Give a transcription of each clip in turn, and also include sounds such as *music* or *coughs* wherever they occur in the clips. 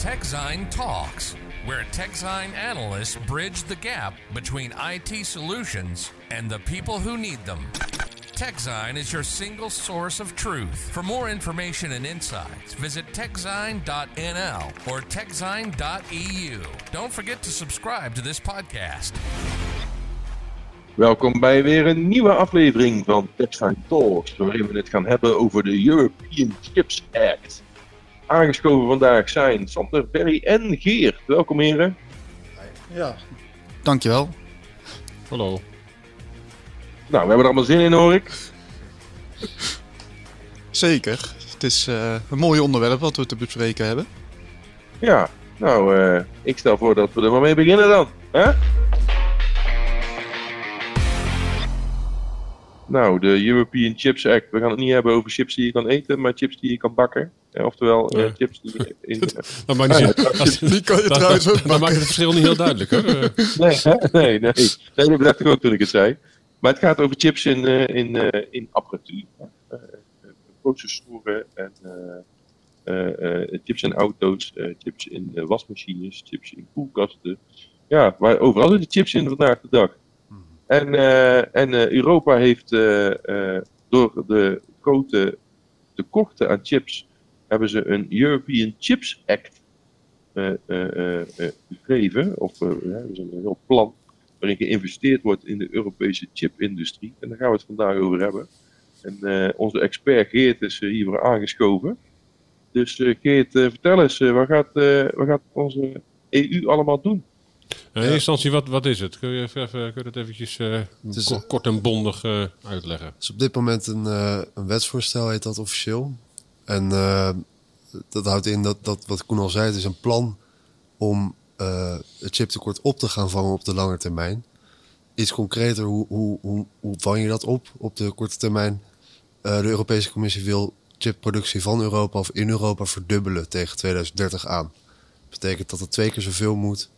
TechZine Talks, where TechZine analysts bridge the gap between IT solutions and the people who need them. TechZine is your single source of truth. For more information and insights, visit techzine.nl or techzine.eu. Don't forget to subscribe to this podcast. Welkom bij weer een nieuwe aflevering van TechZine Talks, waarin we het gaan hebben over de European Chips Act. Aangeschoven vandaag zijn Sander, Berry en Geert. Welkom heren. Ja, dankjewel. Hallo. Nou, we hebben er allemaal zin in hoor ik. Zeker. Het is eh, een mooi onderwerp wat we te bespreken hebben. Ja, nou, eh, ik stel voor dat we er maar mee beginnen dan. Hè? Nou, de European Chips Act. We gaan het niet hebben over chips die je kan eten, maar chips die je kan bakken. Eh, oftewel, eh, chips die je in... *laughs* Dat maakt niet *laughs* dat, Die kan je dat- trouwens dat- ook dan maakt het verschil niet heel duidelijk hoor. *laughs* Nee, hè? nee, nee. Nee, dat dacht ik ook toen ik het zei. Maar het gaat over chips in, eh, in, eh, in apparatuur. Processoren en eh, eh, eh, chips in auto's, chips in wasmachines, chips in koelkasten. Ja, waar overal zitten chips in vandaag de dag. En, eh, en eh, Europa heeft eh, door de grote tekorten aan chips, hebben ze een European Chips Act gegeven. Of een heel plan waarin geïnvesteerd wordt in de Europese chipindustrie. En daar gaan we het vandaag over hebben. En onze expert Geert is eh, hiervoor aangeschoven. Dus eh, Geert, vertel eens, wat, gaat, wat gaat onze EU allemaal doen? In eerste instantie, wat, wat is het? Kun je, even, kun je dat eventjes eh, is, ko- kort en bondig eh, uitleggen? is op dit moment een, eh, een wetsvoorstel, heet dat officieel. En dat houdt in dat, dat, wat Koen al zei, het is een plan om het chiptekort op te gaan vangen op de lange termijn. Iets concreter, hoe, hoe, hoe, hoe vang je dat op op de korte termijn? De Europese Commissie wil chipproductie van Europa of in Europa verdubbelen tegen 2030 aan. Dat betekent dat het twee keer zoveel moet.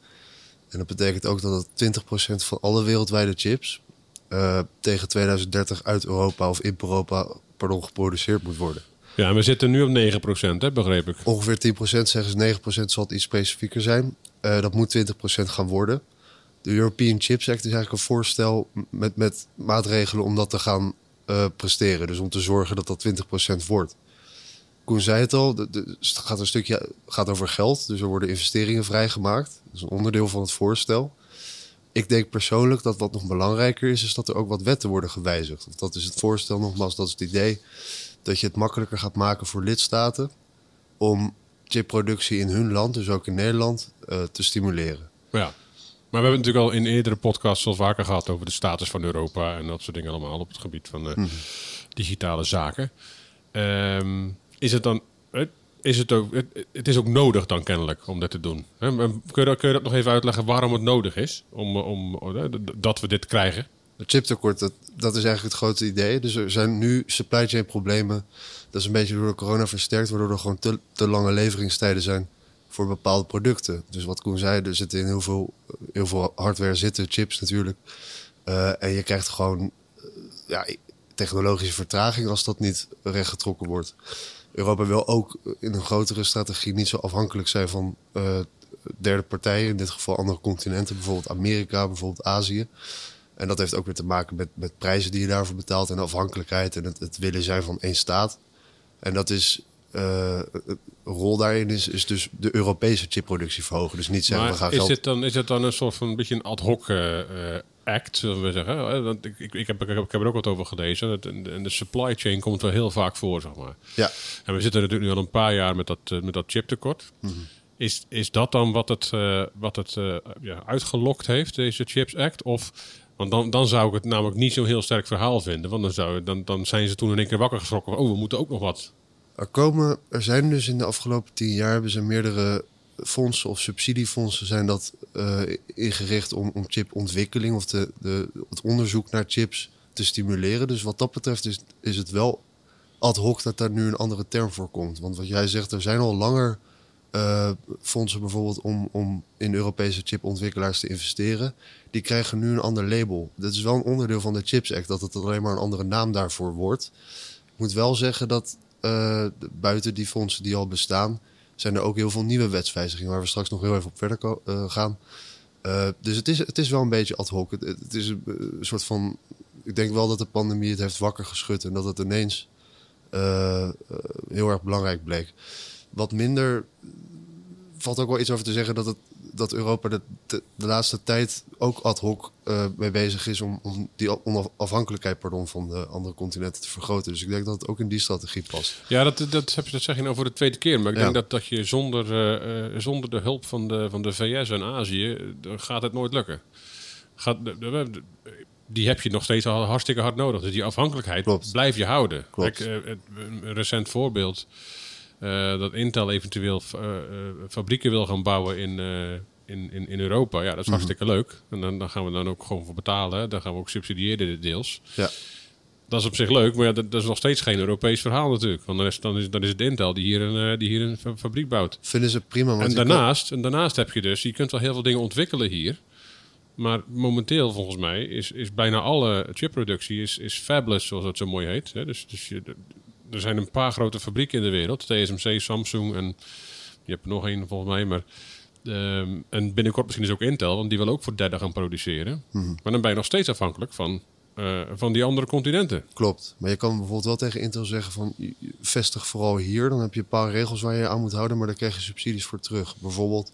En dat betekent ook dat het 20% van alle wereldwijde chips eh, tegen 2030 uit Europa of in Europa pardon, geproduceerd moet worden. Ja, en we zitten nu op 9%, hè, begreep ik. Ongeveer 10% zeggen ze 9% zal het iets specifieker zijn. Eh, dat moet 20% gaan worden. De European Chips Act is eigenlijk een voorstel met, met maatregelen om dat te gaan eh, presteren. Dus om te zorgen dat dat 20% wordt. Koen zei het al, het gaat een stukje gaat over geld. Dus er worden investeringen vrijgemaakt. Dat is een onderdeel van het voorstel. Ik denk persoonlijk dat wat nog belangrijker is, is dat er ook wat wetten worden gewijzigd. Of dat is het voorstel nogmaals, dat is het idee. Dat je het makkelijker gaat maken voor lidstaten om chipproductie in hun land, dus ook in Nederland, eh, te stimuleren. Ja. Maar we hebben het natuurlijk al in eerdere podcasts al vaker gehad over de status van Europa en dat soort dingen allemaal op het gebied van eh, digitale zaken. Ehm, is het dan. Eh, Is het, ook, het, is ook nodig dan kennelijk om dat te doen. Kun je, dat, kun je dat nog even uitleggen waarom het nodig is om, om, eh, dat we dit krijgen? Het chiptekort, dat, dat is eigenlijk het grote idee. Dus er zijn nu supply chain problemen. Dat is een beetje door de corona versterkt, waardoor er gewoon te, te lange leveringstijden zijn voor bepaalde producten. Dus wat Koen zei, er zitten in heel veel, heel veel hardware zitten, chips natuurlijk. Eh, en je krijgt gewoon eh, ja, technologische vertraging als dat niet rechtgetrokken wordt. Europa wil ook in een grotere strategie niet zo afhankelijk zijn van eh, derde partijen. In dit geval andere continenten, bijvoorbeeld Amerika, bijvoorbeeld Azië. En dat heeft ook weer te maken met, met prijzen die je daarvoor betaalt en afhankelijkheid en het, het willen zijn van één staat. En dat is, een rol daarin is, is dus de Europese chipproductie verhogen. Dus niet zeggen we gaan Maar is geld... dit, dan, is het dan een soort van een beetje een ad hoc eh, act, zullen we zeggen? hè? Want ik, ik, ik, heb, ik, heb, ik heb er ook wat over gelezen. Het- En de, supply chain komt wel heel vaak voor, zeg maar. Ja, En we zitten natuurlijk nu al een paar jaar met dat, eh, met dat chiptekort. Mhm. Is, is dat dan wat het, eh, wat het eh, ja, uitgelokt heeft, deze Chips Act? Of, want dan, dan zou ik het namelijk niet zo'n heel sterk verhaal vinden. Want dan, zou, dan, dan zijn ze toen in één keer wakker geschrokken. Oh, we moeten ook nog wat. er, komen, er zijn dus in de afgelopen tien jaar hebben ze meerdere fondsen of subsidiefondsen zijn dat eh, ingericht om, om chipontwikkeling of de, de, het onderzoek naar chips te stimuleren. Dus wat dat betreft is, is het wel ad hoc dat daar nu een andere term voor komt. Want wat jij zegt, er zijn al langer eh, fondsen bijvoorbeeld om, om in Europese chipontwikkelaars te investeren. Die krijgen nu een ander label. Dat is wel een onderdeel van de Chips Act, dat het alleen maar een andere naam daarvoor wordt. Ik moet wel zeggen dat eh, buiten die fondsen die al bestaan, zijn er ook heel veel nieuwe wetswijzigingen waar we straks nog heel even op verder eh, gaan. Eh, dus het is, het is wel een beetje ad hoc. Het, is een, een soort van. Ik denk wel dat de pandemie het heeft wakker geschud en dat het ineens eh, eh, heel erg belangrijk bleek. Wat minder valt ook wel iets over te zeggen dat, het, dat Europa de, de, de laatste tijd ook ad hoc eh, mee bezig is om, om die onafhankelijkheid pardon, van de andere continenten te vergroten. Dus ik denk dat het ook in die strategie past. Ja, dat, dat, heb je, dat zeg je nou voor de tweede keer. Maar ik Ja. denk dat, dat je zonder, eh, eh, zonder de hulp van de, van de VS en Azië, dan gaat het nooit lukken. Gaat, die heb je nog steeds al hartstikke hard nodig. Dus die afhankelijkheid Klopt. blijf je houden. Klopt. Kijk, een recent voorbeeld, eh, dat Intel eventueel eh, eh, fabrieken wil gaan bouwen in, in, in, in Europa. Ja, dat is Mhm. hartstikke leuk. En dan, dan gaan we dan ook gewoon voor betalen. Dan gaan we ook subsidiëren deels. Ja, Dat is op zich leuk, maar ja, dat, dat is nog steeds geen Europees verhaal natuurlijk. Want dan is, dan is, dan is het Intel die hier een, die hier een fa- fabriek bouwt. vinden ze prima. En kan- daarnaast, en daarnaast heb je dus, je kunt wel heel veel dingen ontwikkelen hier. Maar momenteel volgens mij is, is bijna alle chipproductie is, is fabless, zoals het zo mooi heet. Hè? Dus, dus je, er zijn een paar grote fabrieken in de wereld. TSMC, Samsung en je hebt er nog één volgens mij. Maar, ehm, en binnenkort misschien is ook Intel, want die wil ook voor derde gaan produceren. Maar dan ben je nog steeds afhankelijk van, eh, van die andere continenten. Klopt. Maar je kan bijvoorbeeld wel tegen Intel zeggen van vestig vooral hier. Dan heb je een paar regels waar je je aan moet houden, maar daar krijg je subsidies voor terug. Bijvoorbeeld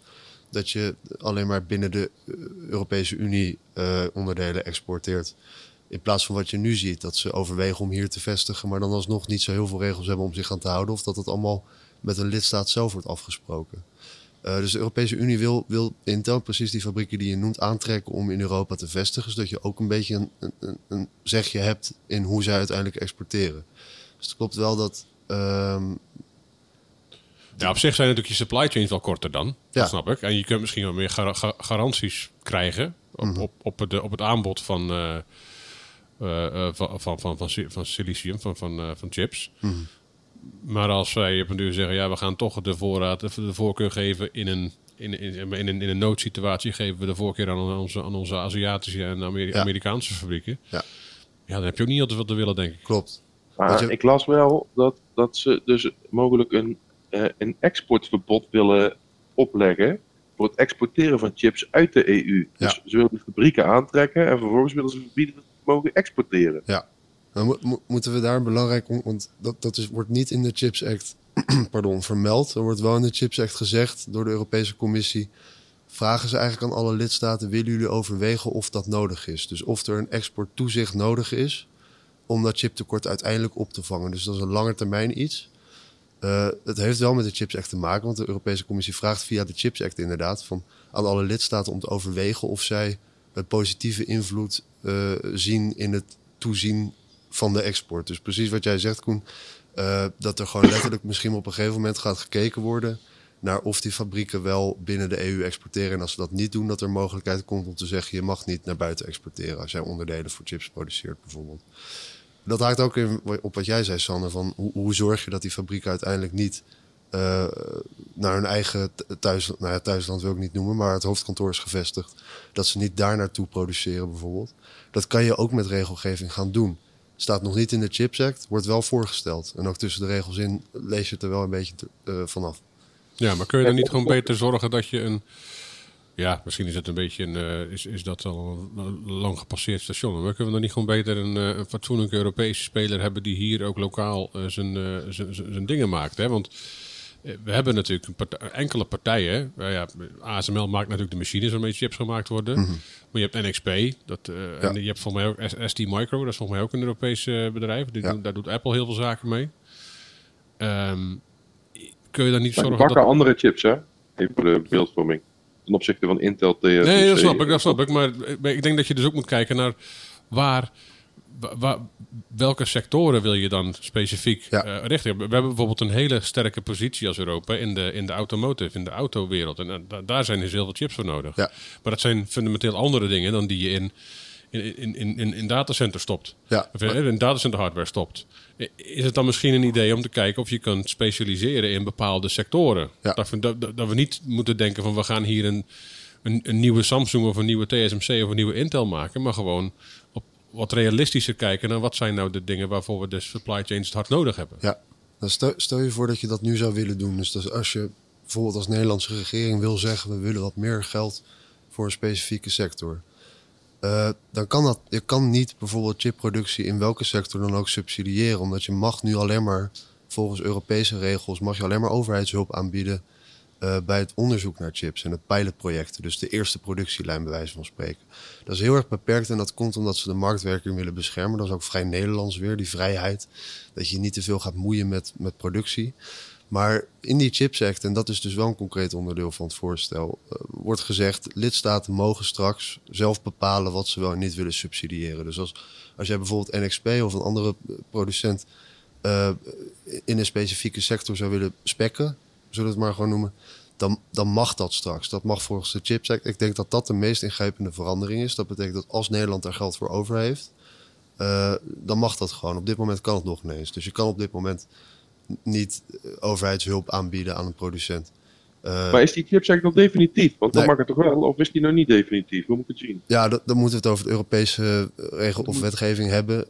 dat je alleen maar binnen de eh, Europese Unie eh, onderdelen exporteert. In plaats van wat je nu ziet, dat ze overwegen om hier te vestigen, maar dan alsnog niet zo heel veel regels hebben om zich aan te houden. Of dat het allemaal met een lidstaat zelf wordt afgesproken. Eh, dus de Europese Unie wil, wil Intel, precies die fabrieken die je noemt, aantrekken om in Europa te vestigen. Zodat je ook een beetje een, een, een- zegje hebt in hoe zij uiteindelijk exporteren. Dus het klopt wel dat. ehm, Ja, op zich zijn natuurlijk je supply chains wel korter dan. Ja. Dat snap ik. En je kunt misschien wel meer gar- ga- garanties krijgen op, Mhm. op, op, het, op het aanbod van, eh, eh, eh, van, van, van, van, si- van silicium, van, van, eh, van chips. Mhm. Maar als wij op een duur zeggen, ja, we gaan toch de voorraad, de voorkeur geven in een, in, in, in, een, in een noodsituatie, geven we de voorkeur aan onze, aan onze Aziatische en Ameri- Ja. Amerikaanse fabrieken. Ja. ja, dan heb je ook niet altijd wat te willen, denk ik. klopt. Maar je- ik las wel dat, dat ze dus mogelijk een, eh, een exportverbod willen opleggen voor het exporteren van chips uit de EU. Dus Ja. ze willen de fabrieken aantrekken en vervolgens willen ze verbieden dat mogen exporteren. Ja. Dan mo- mo- moeten we daar belangrijk om. Want dat, dat is, wordt niet in de Chips Act *clears throat* pardon, vermeld. Er wordt wel in de Chips Act gezegd door de Europese Commissie. Vragen ze eigenlijk aan alle lidstaten: willen jullie overwegen of dat nodig is? Dus of er een exporttoezicht nodig is om dat chiptekort uiteindelijk op te vangen. Dus dat is een lange termijn iets. Eh, het heeft wel met de Chips Act te maken, want de Europese Commissie vraagt via de Chips Act inderdaad van, aan alle lidstaten om te overwegen of zij een positieve invloed eh, zien in het toezien van de export. Dus precies wat jij zegt, Koen, eh, dat er gewoon letterlijk misschien op een gegeven moment gaat gekeken worden naar of die fabrieken wel binnen de EU exporteren. En als ze dat niet doen, dat er mogelijkheid komt om te zeggen: je mag niet naar buiten exporteren als jij onderdelen voor chips produceert, bijvoorbeeld. Dat haakt ook in op wat jij zei, Sander. Van hoe, hoe zorg je dat die fabrieken uiteindelijk niet eh, naar hun eigen th- thuis, nou ja, thuisland wil ik niet noemen, maar het hoofdkantoor is gevestigd. Dat ze niet daar naartoe produceren, bijvoorbeeld. Dat kan je ook met regelgeving gaan doen. Staat nog niet in de Chips Act, wordt wel voorgesteld. En ook tussen de regels in lees je het er wel een beetje eh, vanaf. Ja, maar kun je dan niet gewoon beter zorgen dat je een. Ja, misschien is het een beetje een. eh, is, is dat al een lang gepasseerd station. Maar kunnen we dan niet gewoon beter een, een fatsoenlijke Europese speler hebben die hier ook lokaal zijn, zijn, zijn dingen maakt? Hè? Want we hebben natuurlijk een partij- enkele partijen. Nou ja, ASML maakt natuurlijk de machines waarmee chips gemaakt worden. Maar je hebt NXP. Dat, eh, Mhm. Ja. En je hebt volgens mij ook ST Micro. Dat is volgens mij ook een Europees eh, bedrijf. Die Ja. doen- daar doet Apple heel veel zaken mee. Ehm, kun je dan niet zorgen bakken dat... andere chips, hè? Even voor de beeldvorming. Ten opzichte van Intel, TSMC. Nee, dat snap ik, dat snap ik. Maar ik denk dat je dus ook moet kijken naar waar, wa- wa- welke sectoren wil je dan specifiek Ja. eh, richten. We hebben bijvoorbeeld een hele sterke positie als Europa in de, in de automotive, in de autowereld. En eh, da- daar zijn dus heel veel chips voor nodig. Ja. Maar dat zijn fundamenteel andere dingen dan die je in, in, in, in, in, datacenter stopt. Ja. Of in datacenter hardware stopt. Is het dan misschien een idee om te kijken of je kan specialiseren in bepaalde sectoren? Ja. Dat, we, dat, dat we niet moeten denken van we gaan hier een, een, een nieuwe Samsung of een nieuwe TSMC of een nieuwe Intel maken. Maar gewoon wat realistischer kijken naar wat zijn nou de dingen waarvoor we de supply chains het hard nodig hebben. Ja, dan stel, je voor dat je dat nu zou willen doen. Dus als je bijvoorbeeld als Nederlandse regering wil zeggen... we willen wat meer geld voor een specifieke sector... eh, dan kan dat, je kan niet bijvoorbeeld chipproductie in welke sector dan ook subsidiëren. Omdat je mag nu alleen maar, volgens Europese regels, mag je alleen maar overheidshulp aanbieden eh, bij het onderzoek naar chips en het pilotprojecten. Dus de eerste productielijn, bij wijze van spreken. Dat is heel erg beperkt en dat komt omdat ze de marktwerking willen beschermen. Dat is ook vrij Nederlands weer, die vrijheid. Dat je niet te veel gaat moeien met, met productie. Maar in die Chips Act, en dat is dus wel een concreet onderdeel van het voorstel, eh, wordt gezegd: lidstaten mogen straks zelf bepalen wat ze wel en niet willen subsidiëren. Dus als, als jij bijvoorbeeld NXP of een andere producent eh, in een specifieke sector zou willen spekken, zullen we het maar gewoon noemen, dan, dan mag dat straks. Dat mag volgens de Chips Act. Ik denk dat dat de meest ingrijpende verandering is. Dat betekent dat als Nederland daar geld voor over heeft, eh, dan mag dat gewoon. Op dit moment kan het nog ineens. Dus je kan op dit moment niet eh, overheidshulp aanbieden aan een producent. Eh, Maar is die chips eigenlijk al definitief? Want dan mag het toch wel? Of is die nog niet definitief? Hoe moet ik het zien? Ja, dan, dan moeten we het over de Europese regel of wetgeving hebben.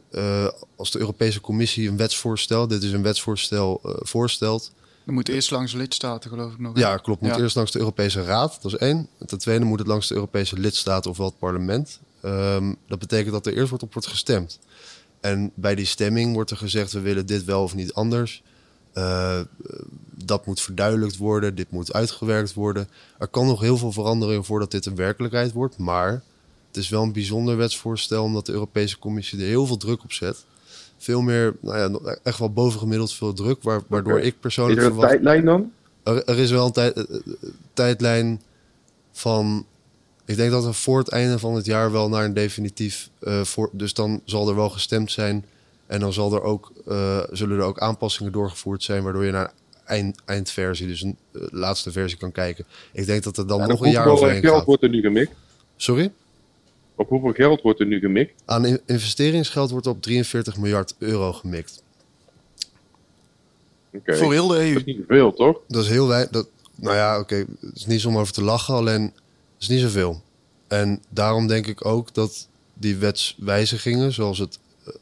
Als de Europese Commissie een wetsvoorstel, dit is een wetsvoorstel, voorstelt. Dan moet eerst langs lidstaten, geloof ik nog. Ja, klopt. Moet Ja. eerst langs de Europese Raad, dat is één. En ten tweede moet het langs de Europese lidstaten ofwel het parlement. Ehm, dat betekent dat er eerst wordt op wordt gestemd. En bij die stemming wordt er gezegd, we willen dit wel of niet anders. Eh, dat moet verduidelijkt worden, dit moet uitgewerkt worden. Er kan nog heel veel veranderen voordat dit een werkelijkheid wordt. Maar het is wel een bijzonder wetsvoorstel, omdat de Europese Commissie er heel veel druk op zet. Veel meer, nou ja, echt wel bovengemiddeld veel druk, waar- waardoor ik Is persoonlijk er een verwacht... tijdlijn dan? Er, er is wel een tijd, eh, eh, tijdlijn van. Ik denk dat we voor het einde van het jaar wel naar een definitief. eh, voor, dus dan zal er wel gestemd zijn. En dan zal er ook, zullen er ook aanpassingen doorgevoerd zijn. Waardoor je naar eind, eindversie, dus een laatste versie kan kijken. Ik denk dat er dan Ja, nog een jaar overheen gaat. wordt er nu gemikt? Sorry? Op hoeveel geld wordt er nu gemikt? Aan in- investeringsgeld wordt op 43 miljard euro gemikt. Oké. Voor heel de Dat is niet veel, toch? Dat is heel weinig. Dat, nou ja, oké, het is niet om over te lachen, alleen het is niet zoveel. En daarom denk ik ook dat die wetswijzigingen, zoals het eh,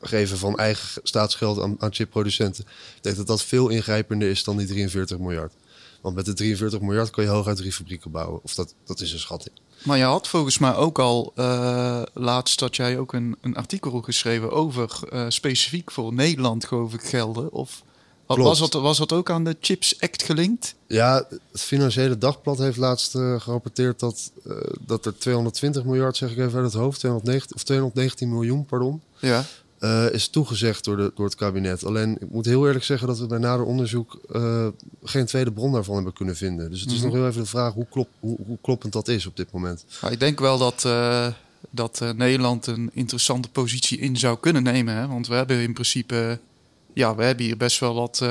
geven van eigen staatsgeld aan, aan chipproducenten, ik denk dat dat veel ingrijpender is dan die 43 miljard. Want met de 43 miljard kan je hooguit drie fabrieken bouwen. Of dat, dat is een schatting. Maar je had volgens mij ook al eh, laatst dat jij ook een, een artikel geschreven over eh, specifiek voor Nederland, geloof ik, gelden. Of wat, was, dat, was dat ook aan de Chips Act gelinkt? Ja, het Financiële Dagblad heeft laatst eh, gerapporteerd dat, dat er 220 miljard, zeg ik even uit het hoofd, 219, of 219 miljoen, pardon, Ja. Eh, is toegezegd door, de, door het kabinet. Alleen, ik moet heel eerlijk zeggen dat we bij nader onderzoek eh, geen tweede bron daarvan hebben kunnen vinden. Dus het is Mhm. nog heel even de vraag hoe, klop, hoe, hoe kloppend dat is op dit moment. Ik denk wel dat, eh, dat Nederland een interessante positie in zou kunnen nemen. Hè? Want we hebben in principe, ja, we hebben hier best wel wat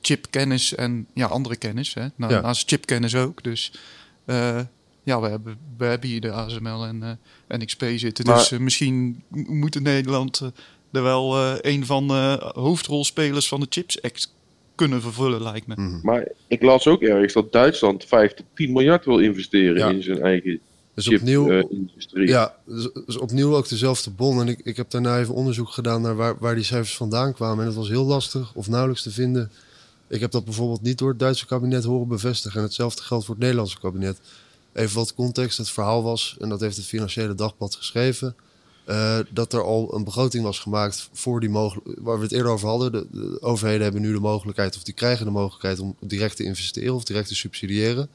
chipkennis en ja, andere kennis. Hè? Nou, Ja. Naast chipkennis ook. Dus ja, we hebben, we hebben hier de ASML en eh NXP zitten. Maar- Dus misschien moet Nederland er wel eh, een van de hoofdrolspelers van de Chips Act kunnen vervullen, lijkt me. Mhm. Maar ik las ook ergens dat Duitsland 5 tot 10 miljard wil investeren Ja. in zijn eigen Dus opnieuw, chip-industrie. Ja, dus, dus opnieuw ook dezelfde bron. En ik, ik heb daarna even onderzoek gedaan naar waar, waar die cijfers vandaan kwamen. En het was heel lastig of nauwelijks te vinden. Ik heb dat bijvoorbeeld niet door het Duitse kabinet horen bevestigen. En hetzelfde geldt voor het Nederlandse kabinet. Even wat context. Het verhaal was, en dat heeft het Financiële Dagblad geschreven... eh, dat er al een begroting was gemaakt voor die mogelijkheid... waar we het eerder over hadden. De, de overheden hebben nu de mogelijkheid, of die krijgen de mogelijkheid... om direct te investeren of direct te subsidiëren.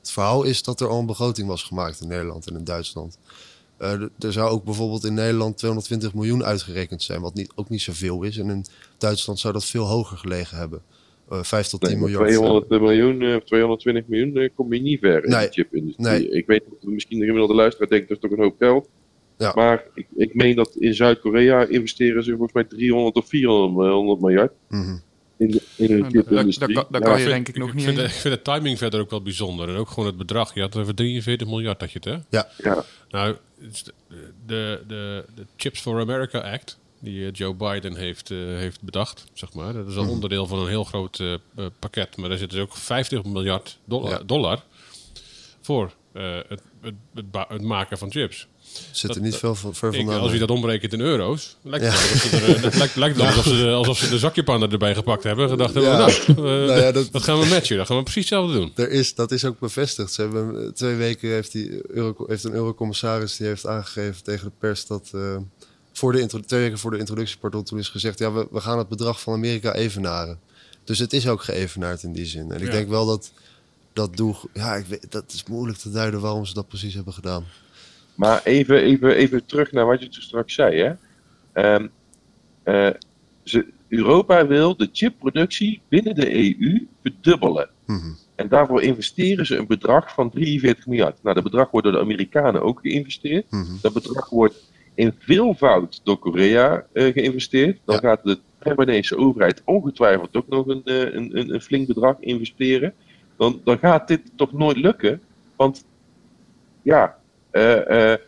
Het verhaal is dat er al een begroting was gemaakt in Nederland en in Duitsland. Eh, er zou ook bijvoorbeeld in Nederland 220 miljoen uitgerekend zijn, wat niet, ook niet zoveel is. En in Duitsland zou dat veel hoger gelegen hebben. Eh 5 tot 10 Nee, miljard. 200 miljoen, of 220 miljoen kom je niet ver in de chipindustrie. Nee. Ik weet dat misschien de gemiddelde luisteraar denkt dat is toch een hoop geld. Ja. Maar ik, ik meen dat in Zuid-Korea investeren ze volgens mij 300 of 400 miljard Mhm. in, de, in hun Ja, daar- chipindustrie. daar- daar Ja, kan je Ik denk ik nog niet vind, heen. de, ik vind de timing verder ook wel bijzonder. En ook gewoon het bedrag. Je had het over 43 miljard, had je het, hè? Ja, ja. Nou, de, de, de, Chips for America Act, die eh, Joe Biden heeft, eh, heeft bedacht, zeg maar. Dat is Mhm. een onderdeel van een heel groot eh, pakket. Maar daar zit dus ook 50 miljard dollar, Ja. dollar voor eh, het, het, het, maken van chips. Zit er niet veel van, ver Ik, vandaan. als je dat omrekent in euro's, lijkt het, wel alsof ze eh, het lijkt, lijkt alsof ze, de- alsof ze de zakjepannen erbij gepakt hebben. en Gedacht hebben, Ja. nou, eh, *laughs* Nou ja, dat- dat gaan we matchen. Dat gaan we precies hetzelfde doen. Er is, dat is ook bevestigd. Ze hebben, twee weken heeft, die euro, heeft een eurocommissaris die heeft aangegeven tegen de pers dat eh, voor de twee weken voor de introductiepardon toen is gezegd, ja, we, we gaan het bedrag van Amerika evenaren. Dus het is ook geëvenaard in die zin. En ik denk wel dat dat doel, ja, ik weet, dat is moeilijk te duiden waarom ze dat precies hebben gedaan. Maar even, even, even terug naar wat je toen straks zei. Hè? Ehm, eh, ze, Europa wil de chipproductie binnen de EU verdubbelen. Mhm. En daarvoor investeren ze een bedrag van 43 miljard. Nou, dat bedrag wordt door de Amerikanen ook geïnvesteerd. Mhm. Dat bedrag wordt in veelvoud door Korea eh, geïnvesteerd. Dan Ja. gaat de Taiwanese overheid ongetwijfeld ook nog een, eh, een, een, een flink bedrag investeren. Dan, gaat dit toch nooit lukken. Want ja, eh, eh,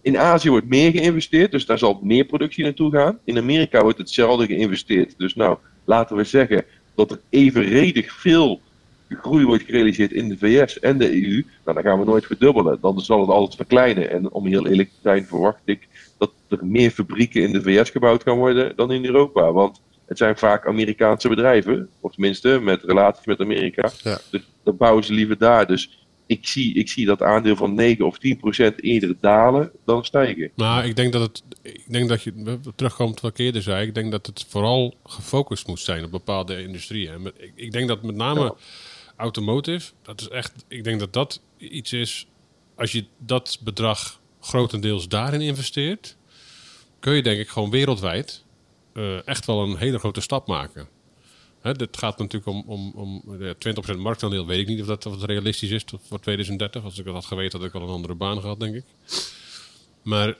in Azië wordt meer geïnvesteerd, dus daar zal meer productie naartoe gaan. In Amerika wordt hetzelfde geïnvesteerd. Dus nou, laten we zeggen dat er evenredig veel groei wordt gerealiseerd in de VS en de EU. Nou, dan gaan we nooit verdubbelen. Dan zal het altijd verkleinen. En om heel eerlijk te zijn, verwacht ik dat er meer fabrieken in de VS gebouwd gaan worden dan in Europa. Want het zijn vaak Amerikaanse bedrijven, of tenminste met relaties met Amerika. Ja. Dus dan bouwen ze liever daar. Dus ik zie, ik zie dat aandeel van 9 of 10 procent eerder dalen dan stijgen. Maar ik denk dat het, ik denk dat je terugkomt wat ik eerder zei. Ik denk dat het vooral gefocust moet zijn op bepaalde industrieën. Ik, ik denk dat met name Ja. automotive, dat is echt, ik denk dat dat iets is. Als je dat bedrag grotendeels daarin investeert, kun je denk ik gewoon wereldwijd eh, echt wel een hele grote stap maken. Dit gaat natuurlijk om, om, om de 20% marktaandeel. Weet ik niet of dat, of het realistisch is voor 2030. Als ik dat had geweten, had ik al een andere baan gehad, denk ik. Maar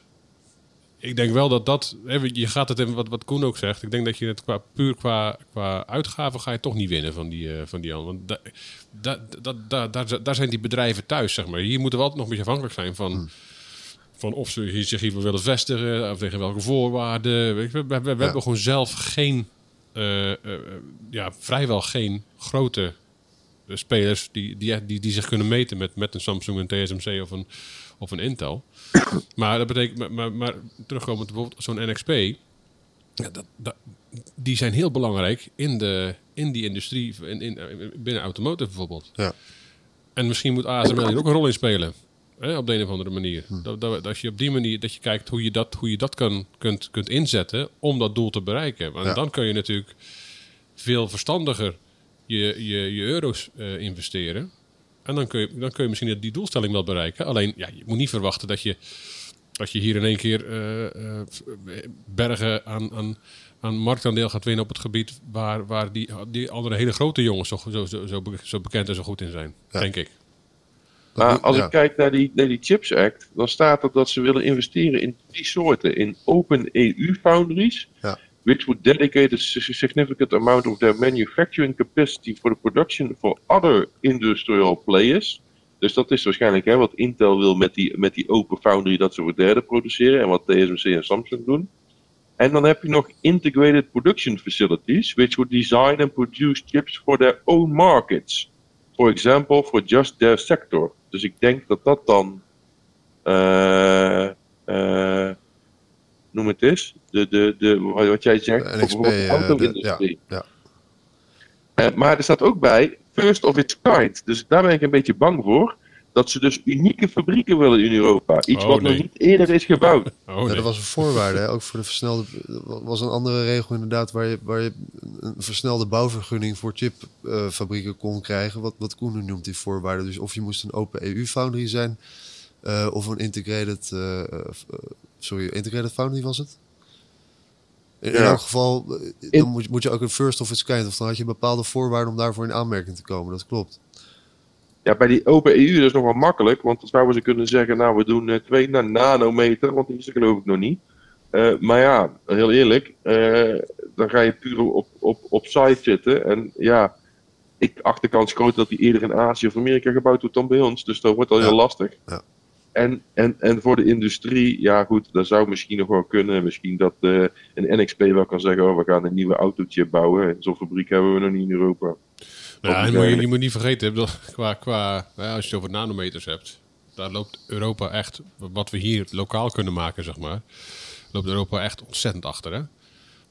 ik denk wel dat dat... hè, Je gaat het in wat, wat Koen ook zegt. Ik denk dat je het qua, puur qua, qua uitgaven ga je toch niet winnen van die, eh, van die anderen. Want da, da, da, da- daar, daar zijn die bedrijven thuis, zeg maar. Hier moeten we altijd nog een beetje afhankelijk zijn van... Van of ze hier- zich hier willen vestigen, of tegen welke voorwaarden. We, we, we Ja. hebben gewoon zelf geen, eh, eh, ja, vrijwel geen grote eh, spelers die, die, die, die zich kunnen meten met, met een Samsung, een TSMC of een, of een Intel. *coughs* maar dat betekent, maar, maar, maar terugkomend bijvoorbeeld zo'n NXP, ja, dat, dat, die zijn heel belangrijk in, de, in die industrie, in, in, binnen automotive bijvoorbeeld. Ja. En misschien moet ASML hier ook een rol in spelen. Hè, op de een of andere manier. Dat, dat, als je op die manier dat je kijkt hoe je dat, hoe je dat kan, kunt, kunt inzetten om dat doel te bereiken. Ja. dan kun je natuurlijk veel verstandiger je, je, je euro's eh, investeren. En dan kun, je, dan kun je misschien die doelstelling wel bereiken. Alleen, ja, je moet niet verwachten dat je, als je hier in één keer eh, eh, bergen aan, aan, aan marktaandeel gaat winnen op het gebied waar, waar die, die andere hele grote jongens zo, zo, zo, zo be- zo bekend en zo goed in zijn. Ja. Denk ik. Maar als ja. ik kijk naar die, naar die Chips Act, dan staat er dat ze willen investeren in drie soorten. In open EU foundries, Ja. which would dedicate a si- significant amount of their manufacturing capacity for the production for other industrial players. Dus dat is waarschijnlijk hè, wat Intel wil met die, met die open foundry, dat ze voor derden produceren. En wat TSMC en Samsung doen. En dan heb je nog integrated production facilities, which would design and produce chips for their own markets. For example, for just their sector. Dus ik denk dat dat dan, eh, eh, noem het eens, de, de, de, wat jij zegt, NXP, bijvoorbeeld de eh, auto-industrie. de- ja, Eh, maar er staat ook bij, first of its kind. Dus daar ben ik een beetje bang voor. Dat ze dus unieke fabrieken willen in Europa. Iets Oh, wat nee. nog niet eerder is gebouwd. *laughs* Oh, Ja, dat was een voorwaarde, hè? ook voor de versnelde. Er *laughs* was een andere regel inderdaad waar je, waar je een versnelde bouwvergunning voor chipfabrieken kon krijgen. Wat, wat Koen nu noemt, die voorwaarden. Dus of je moest een open EU-foundry zijn, eh, of een integrated. eh, eh, sorry, integrated foundry was het? In, Ja. elk geval, dan moet, je- moet je ook een first of its kind. Of dan had je bepaalde voorwaarden om daarvoor in aanmerking te komen. Dat klopt. Ja, bij die open EU dat is nog wel makkelijk. Want dan zouden ze kunnen zeggen, nou we doen eh, 2 nanometer. Want die is er geloof ik nog niet. Eh, maar ja, heel eerlijk. eh, dan ga je puur op, op, op site zitten. En ja, ik acht de kans groot dat die eerder in Azië of Amerika gebouwd wordt dan bij ons. Dus dat wordt al Ja. heel lastig. Ja. En, en, en voor de industrie, ja goed, dat zou misschien nog wel kunnen. Misschien dat eh, een NXP wel kan zeggen, oh, we gaan een nieuwe autochip bouwen. Zo'n fabriek hebben we nog niet in Europa. Ja, Dat en is moet je, je moet niet vergeten, bedoel, qua, qua, als je het over nanometers hebt. daar loopt Europa echt, wat we hier lokaal kunnen maken, zeg maar, loopt Europa echt ontzettend achter. Hè?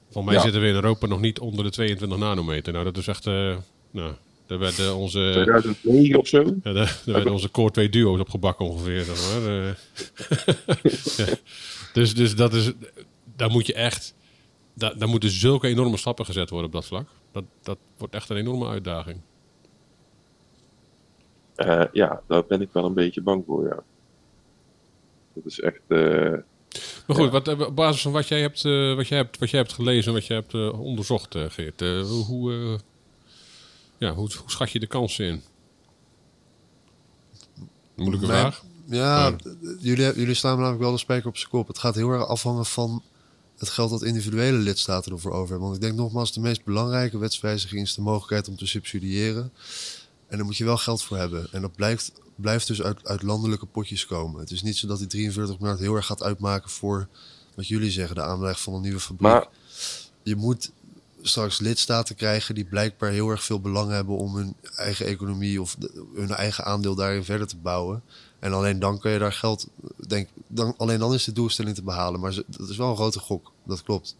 Volgens mij Ja. zitten we in Europa nog niet onder de 22 nanometer. Nou, dat is echt, eh, nou, daar werden onze, 2009 of zo. ja, daar, daar werden onze Core 2 duo's op gebakken ongeveer. Eh, *laughs* ja. dus, dus dat is, daar moet je echt, daar, daar moeten zulke enorme stappen gezet worden op dat vlak. Dat, dat wordt echt een enorme uitdaging. Eh, ja, daar ben ik wel een beetje bang voor, ja. Dat is echt... eh, Maar goed, wat, eh, op basis van wat jij hebt, eh, wat jij hebt, wat jij hebt gelezen en wat jij hebt onderzocht, eh, Geert, eh, hoe, eh, ja, hoe, hoe schat je de kansen in? Moeilijke Mijn- vraag. Ja, Maar- jullie, jullie slaan namelijk wel de spijker op zijn kop. Het gaat heel erg afhangen van het geld dat individuele lidstaten ervoor over hebben. Want ik denk nogmaals, de meest belangrijke wetswijziging is de mogelijkheid om te subsidiëren. En daar moet je wel geld voor hebben. En dat blijft, blijft dus uit, uit landelijke potjes komen. Het is niet zo dat die 43 miljard heel erg gaat uitmaken voor wat jullie zeggen, de aanleg van een nieuwe fabriek. maar je moet straks lidstaten krijgen die blijkbaar heel erg veel belang hebben om hun eigen economie of de- hun eigen aandeel daarin verder te bouwen. En alleen dan kun je daar geld, denk, dan, alleen dan is de doelstelling te behalen. Maar dat is wel een grote gok, dat klopt.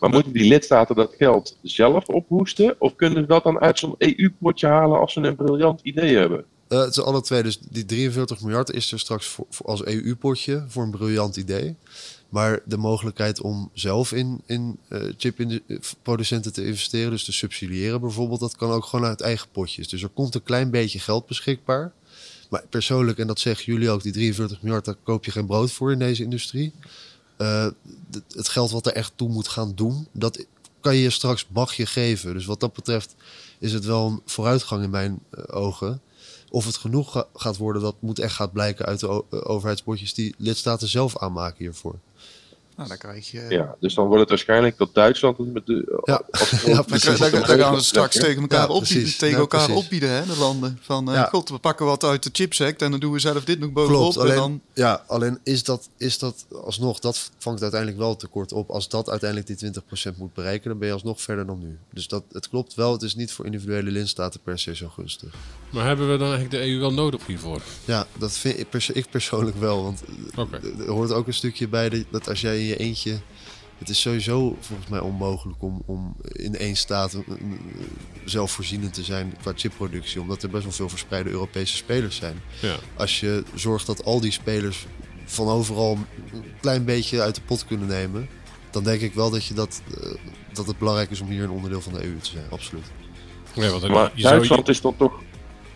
Maar moeten die lidstaten dat geld zelf ophoesten? Of kunnen ze dat dan uit zo'n EU-potje halen als ze een briljant idee hebben? Eh, het is alle twee, dus die 43 miljard is er straks voor, voor als EU-potje voor een briljant idee. Maar de mogelijkheid om zelf in, in eh, chipproducenten te investeren, dus te subsidiëren bijvoorbeeld, dat kan ook gewoon uit eigen potjes. Dus er komt een klein beetje geld beschikbaar. Maar persoonlijk, en dat zeggen jullie ook, die 43 miljard, daar koop je geen brood voor in deze industrie. Eh, het geld wat er echt toe moet gaan doen, dat kan je straks mag je geven. Dus wat dat betreft is het wel een vooruitgang in mijn eh, ogen. Of het genoeg ga- gaat worden, dat moet echt gaat blijken uit de o- overheidspotjes die lidstaten zelf aanmaken hiervoor. Nou, dan krijg je... Ja, dus dan wordt het waarschijnlijk dat Duitsland met de... Ja. als- *laughs* Ja, Dan, precies. dan, dan gaan we straks tegen elkaar, Ja, opbieden, tegen Ja, elkaar opbieden, hè, de landen. Van, eh, Ja. god, we pakken wat uit de chipsect en dan doen we zelf dit nog bovenop. Klopt, en dan, ja, alleen is dat, is dat alsnog, dat vangt uiteindelijk wel tekort op. Als dat uiteindelijk die 20% moet bereiken, dan ben je alsnog verder dan nu. Dus dat, het klopt wel, het is niet voor individuele lidstaten per se zo gunstig. Maar hebben we dan eigenlijk de EU wel nodig hiervoor? Ja, dat vind ik, perso- ik persoonlijk wel. Want er hoort ook een stukje bij dat, dat als jij in je eentje. Het is sowieso volgens mij onmogelijk om, om in één staat een- zelfvoorzienend te zijn qua chipproductie. Omdat er best wel veel verspreide Europese spelers zijn. Ja. Als je zorgt dat al die spelers van overal een klein beetje uit de pot kunnen nemen. Dan denk ik wel dat, je dat, eh, dat het belangrijk is om hier een onderdeel van de EU te zijn. Absoluut. Ja, want Maar je zou- Duitsland is dan toch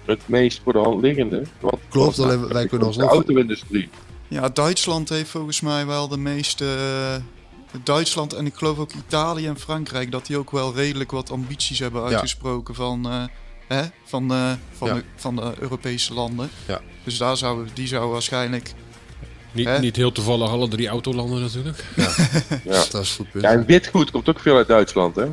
het meest voor de hand liggende? Want, Klopt, alleen wij kunnen de alsnog- auto-industrie. Ja, Duitsland heeft volgens mij wel de meeste... eh, Duitsland en ik geloof ook Italië en Frankrijk... dat die ook wel redelijk wat ambities hebben uitgesproken van, eh, hè, van, eh, van, Ja. de, van de Europese landen. Ja. Dus daar zou, die zou waarschijnlijk... niet, hè? niet heel toevallig alle drie autolanden natuurlijk. *laughs* Ja. Dat is goed punt. ja, en witgoed komt ook veel uit Duitsland, hè?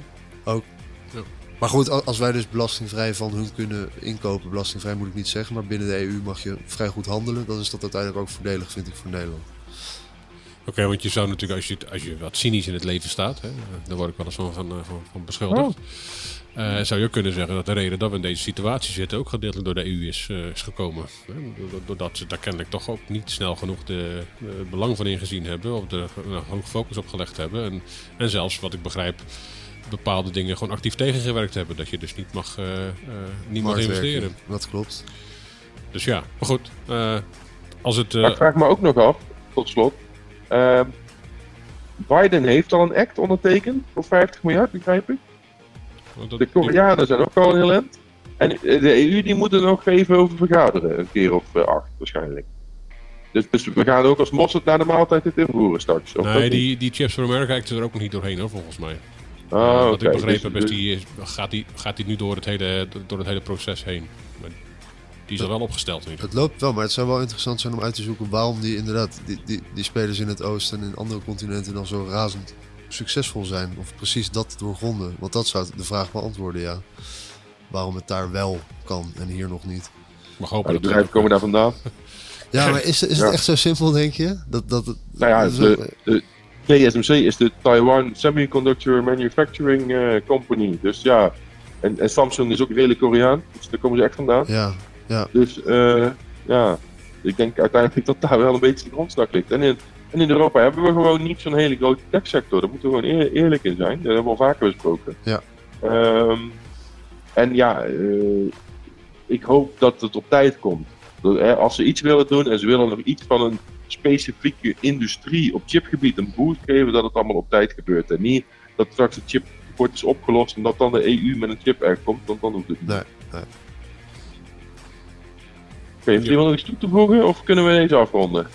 Maar goed, als wij dus belastingvrij van hun kunnen inkopen, belastingvrij moet ik niet zeggen, maar binnen de EU mag je vrij goed handelen, dan is dat uiteindelijk ook voordelig, vind ik, voor Nederland. Oké, want je zou natuurlijk, als je, als je wat cynisch in het leven staat, hè, daar word ik wel eens van, van, van, van beschuldigd. eh, zou je ook kunnen zeggen dat de reden dat we in deze situatie zitten ook gedeeltelijk door de EU is, eh, is gekomen. Hè? Doordat- ze daar kennelijk toch ook niet snel genoeg de, de- het belang van ingezien hebben, of er nou, hoog focus op gelegd hebben. En, en zelfs, wat ik begrijp, bepaalde dingen gewoon actief tegengewerkt hebben. Dat je dus niet mag, eh, eh, niet mag investeren. Dat klopt. Dus ja, maar goed. eh, als het, eh, Maar ik vraag me ook nog af, tot slot. ehm, Biden heeft al een act ondertekend voor 50 miljard, begrijp ik. dat- De Koreanen zijn ook al heel end. En de EU die moet er nog even over vergaderen, een keer of acht waarschijnlijk. Dus, dus we gaan ook als mosterd naar de maaltijd dit invoeren straks. Nee, die, die Chips for America Act is er ook nog niet doorheen hoor, volgens mij. Ah, Eh, wat ik begrepen Dus- heb, is dus- die, gaat die, gaat die nu door het hele, door het hele proces heen. Maar die is al wel opgesteld in ieder Het loopt wel, maar het zou wel interessant zijn om uit te zoeken waarom die inderdaad, die, die, die spelers in het oosten en in andere continenten dan zo razend succesvol zijn. Of precies dat doorgronden. Want dat zou de vraag beantwoorden, ja. Waarom het daar wel kan en hier nog niet. Mag hopen Maar de dat bedrijven komen daar vandaan. Ja, *laughs* maar is, is het Ja. echt zo simpel, denk je? Dat, dat, het- Nou ja, dat is de, de TSMC is de Taiwan Semiconductor Manufacturing eh, Company. Dus ja, en, en Samsung is ook redelijk Koreaan. Dus daar komen ze echt vandaan. ja, ja. Dus eh, ja, ik denk uiteindelijk dat daar wel een beetje de grondslag ligt. En in, en in Europa hebben we gewoon niet zo'n hele grote techsector. Daar moeten we gewoon eer- eerlijk in zijn. Dat hebben we al vaker besproken. Ja. Ehm, en ja, eh, ik hoop dat het op tijd komt. Hè, als ze iets willen doen en ze willen nog iets van een specifieke industrie op chipgebied een boost geven, dat het allemaal op tijd gebeurt. En niet dat straks de chip tekort is opgelost en dat dan de EU met een chip er komt, want dan hoeft het niet. Nee, nee. Oké, heeft iemand nog iets toe te voegen of kunnen we deze afronden?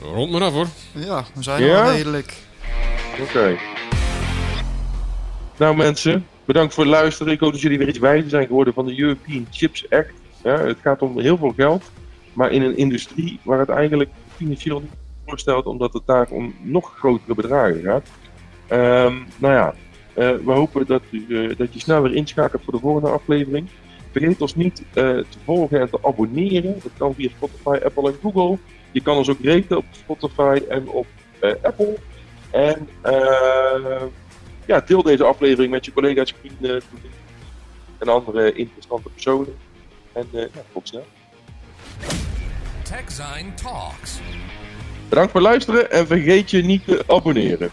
Rond maar af hoor. Ja, we zijn Ja? al redelijk. Oké. Nou mensen, bedankt voor het luisteren. Ik hoop dat jullie weer iets wijzer zijn geworden van de European Chips Act. Ja, het gaat om heel veel geld, maar in een industrie waar het eigenlijk financieel niet voorstelt, omdat het daar om nog grotere bedragen gaat. Ehm, nou ja, eh, we hopen dat, u, eh, dat je snel weer inschakelt voor de volgende aflevering. Vergeet ons niet eh, te volgen en te abonneren. Dat kan via Spotify, Apple en Google. Je kan ons ook raten op Spotify en op Apple. En ja, deel deze aflevering met je collega's, vrienden en andere interessante personen. En eh, ja, tot snel. TechZine Talks. Bedankt voor het luisteren en vergeet je niet te abonneren.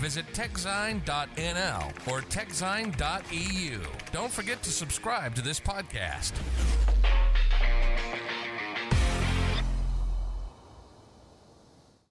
Visit techzine.nl or techzine.eu. Don't forget to subscribe to this podcast.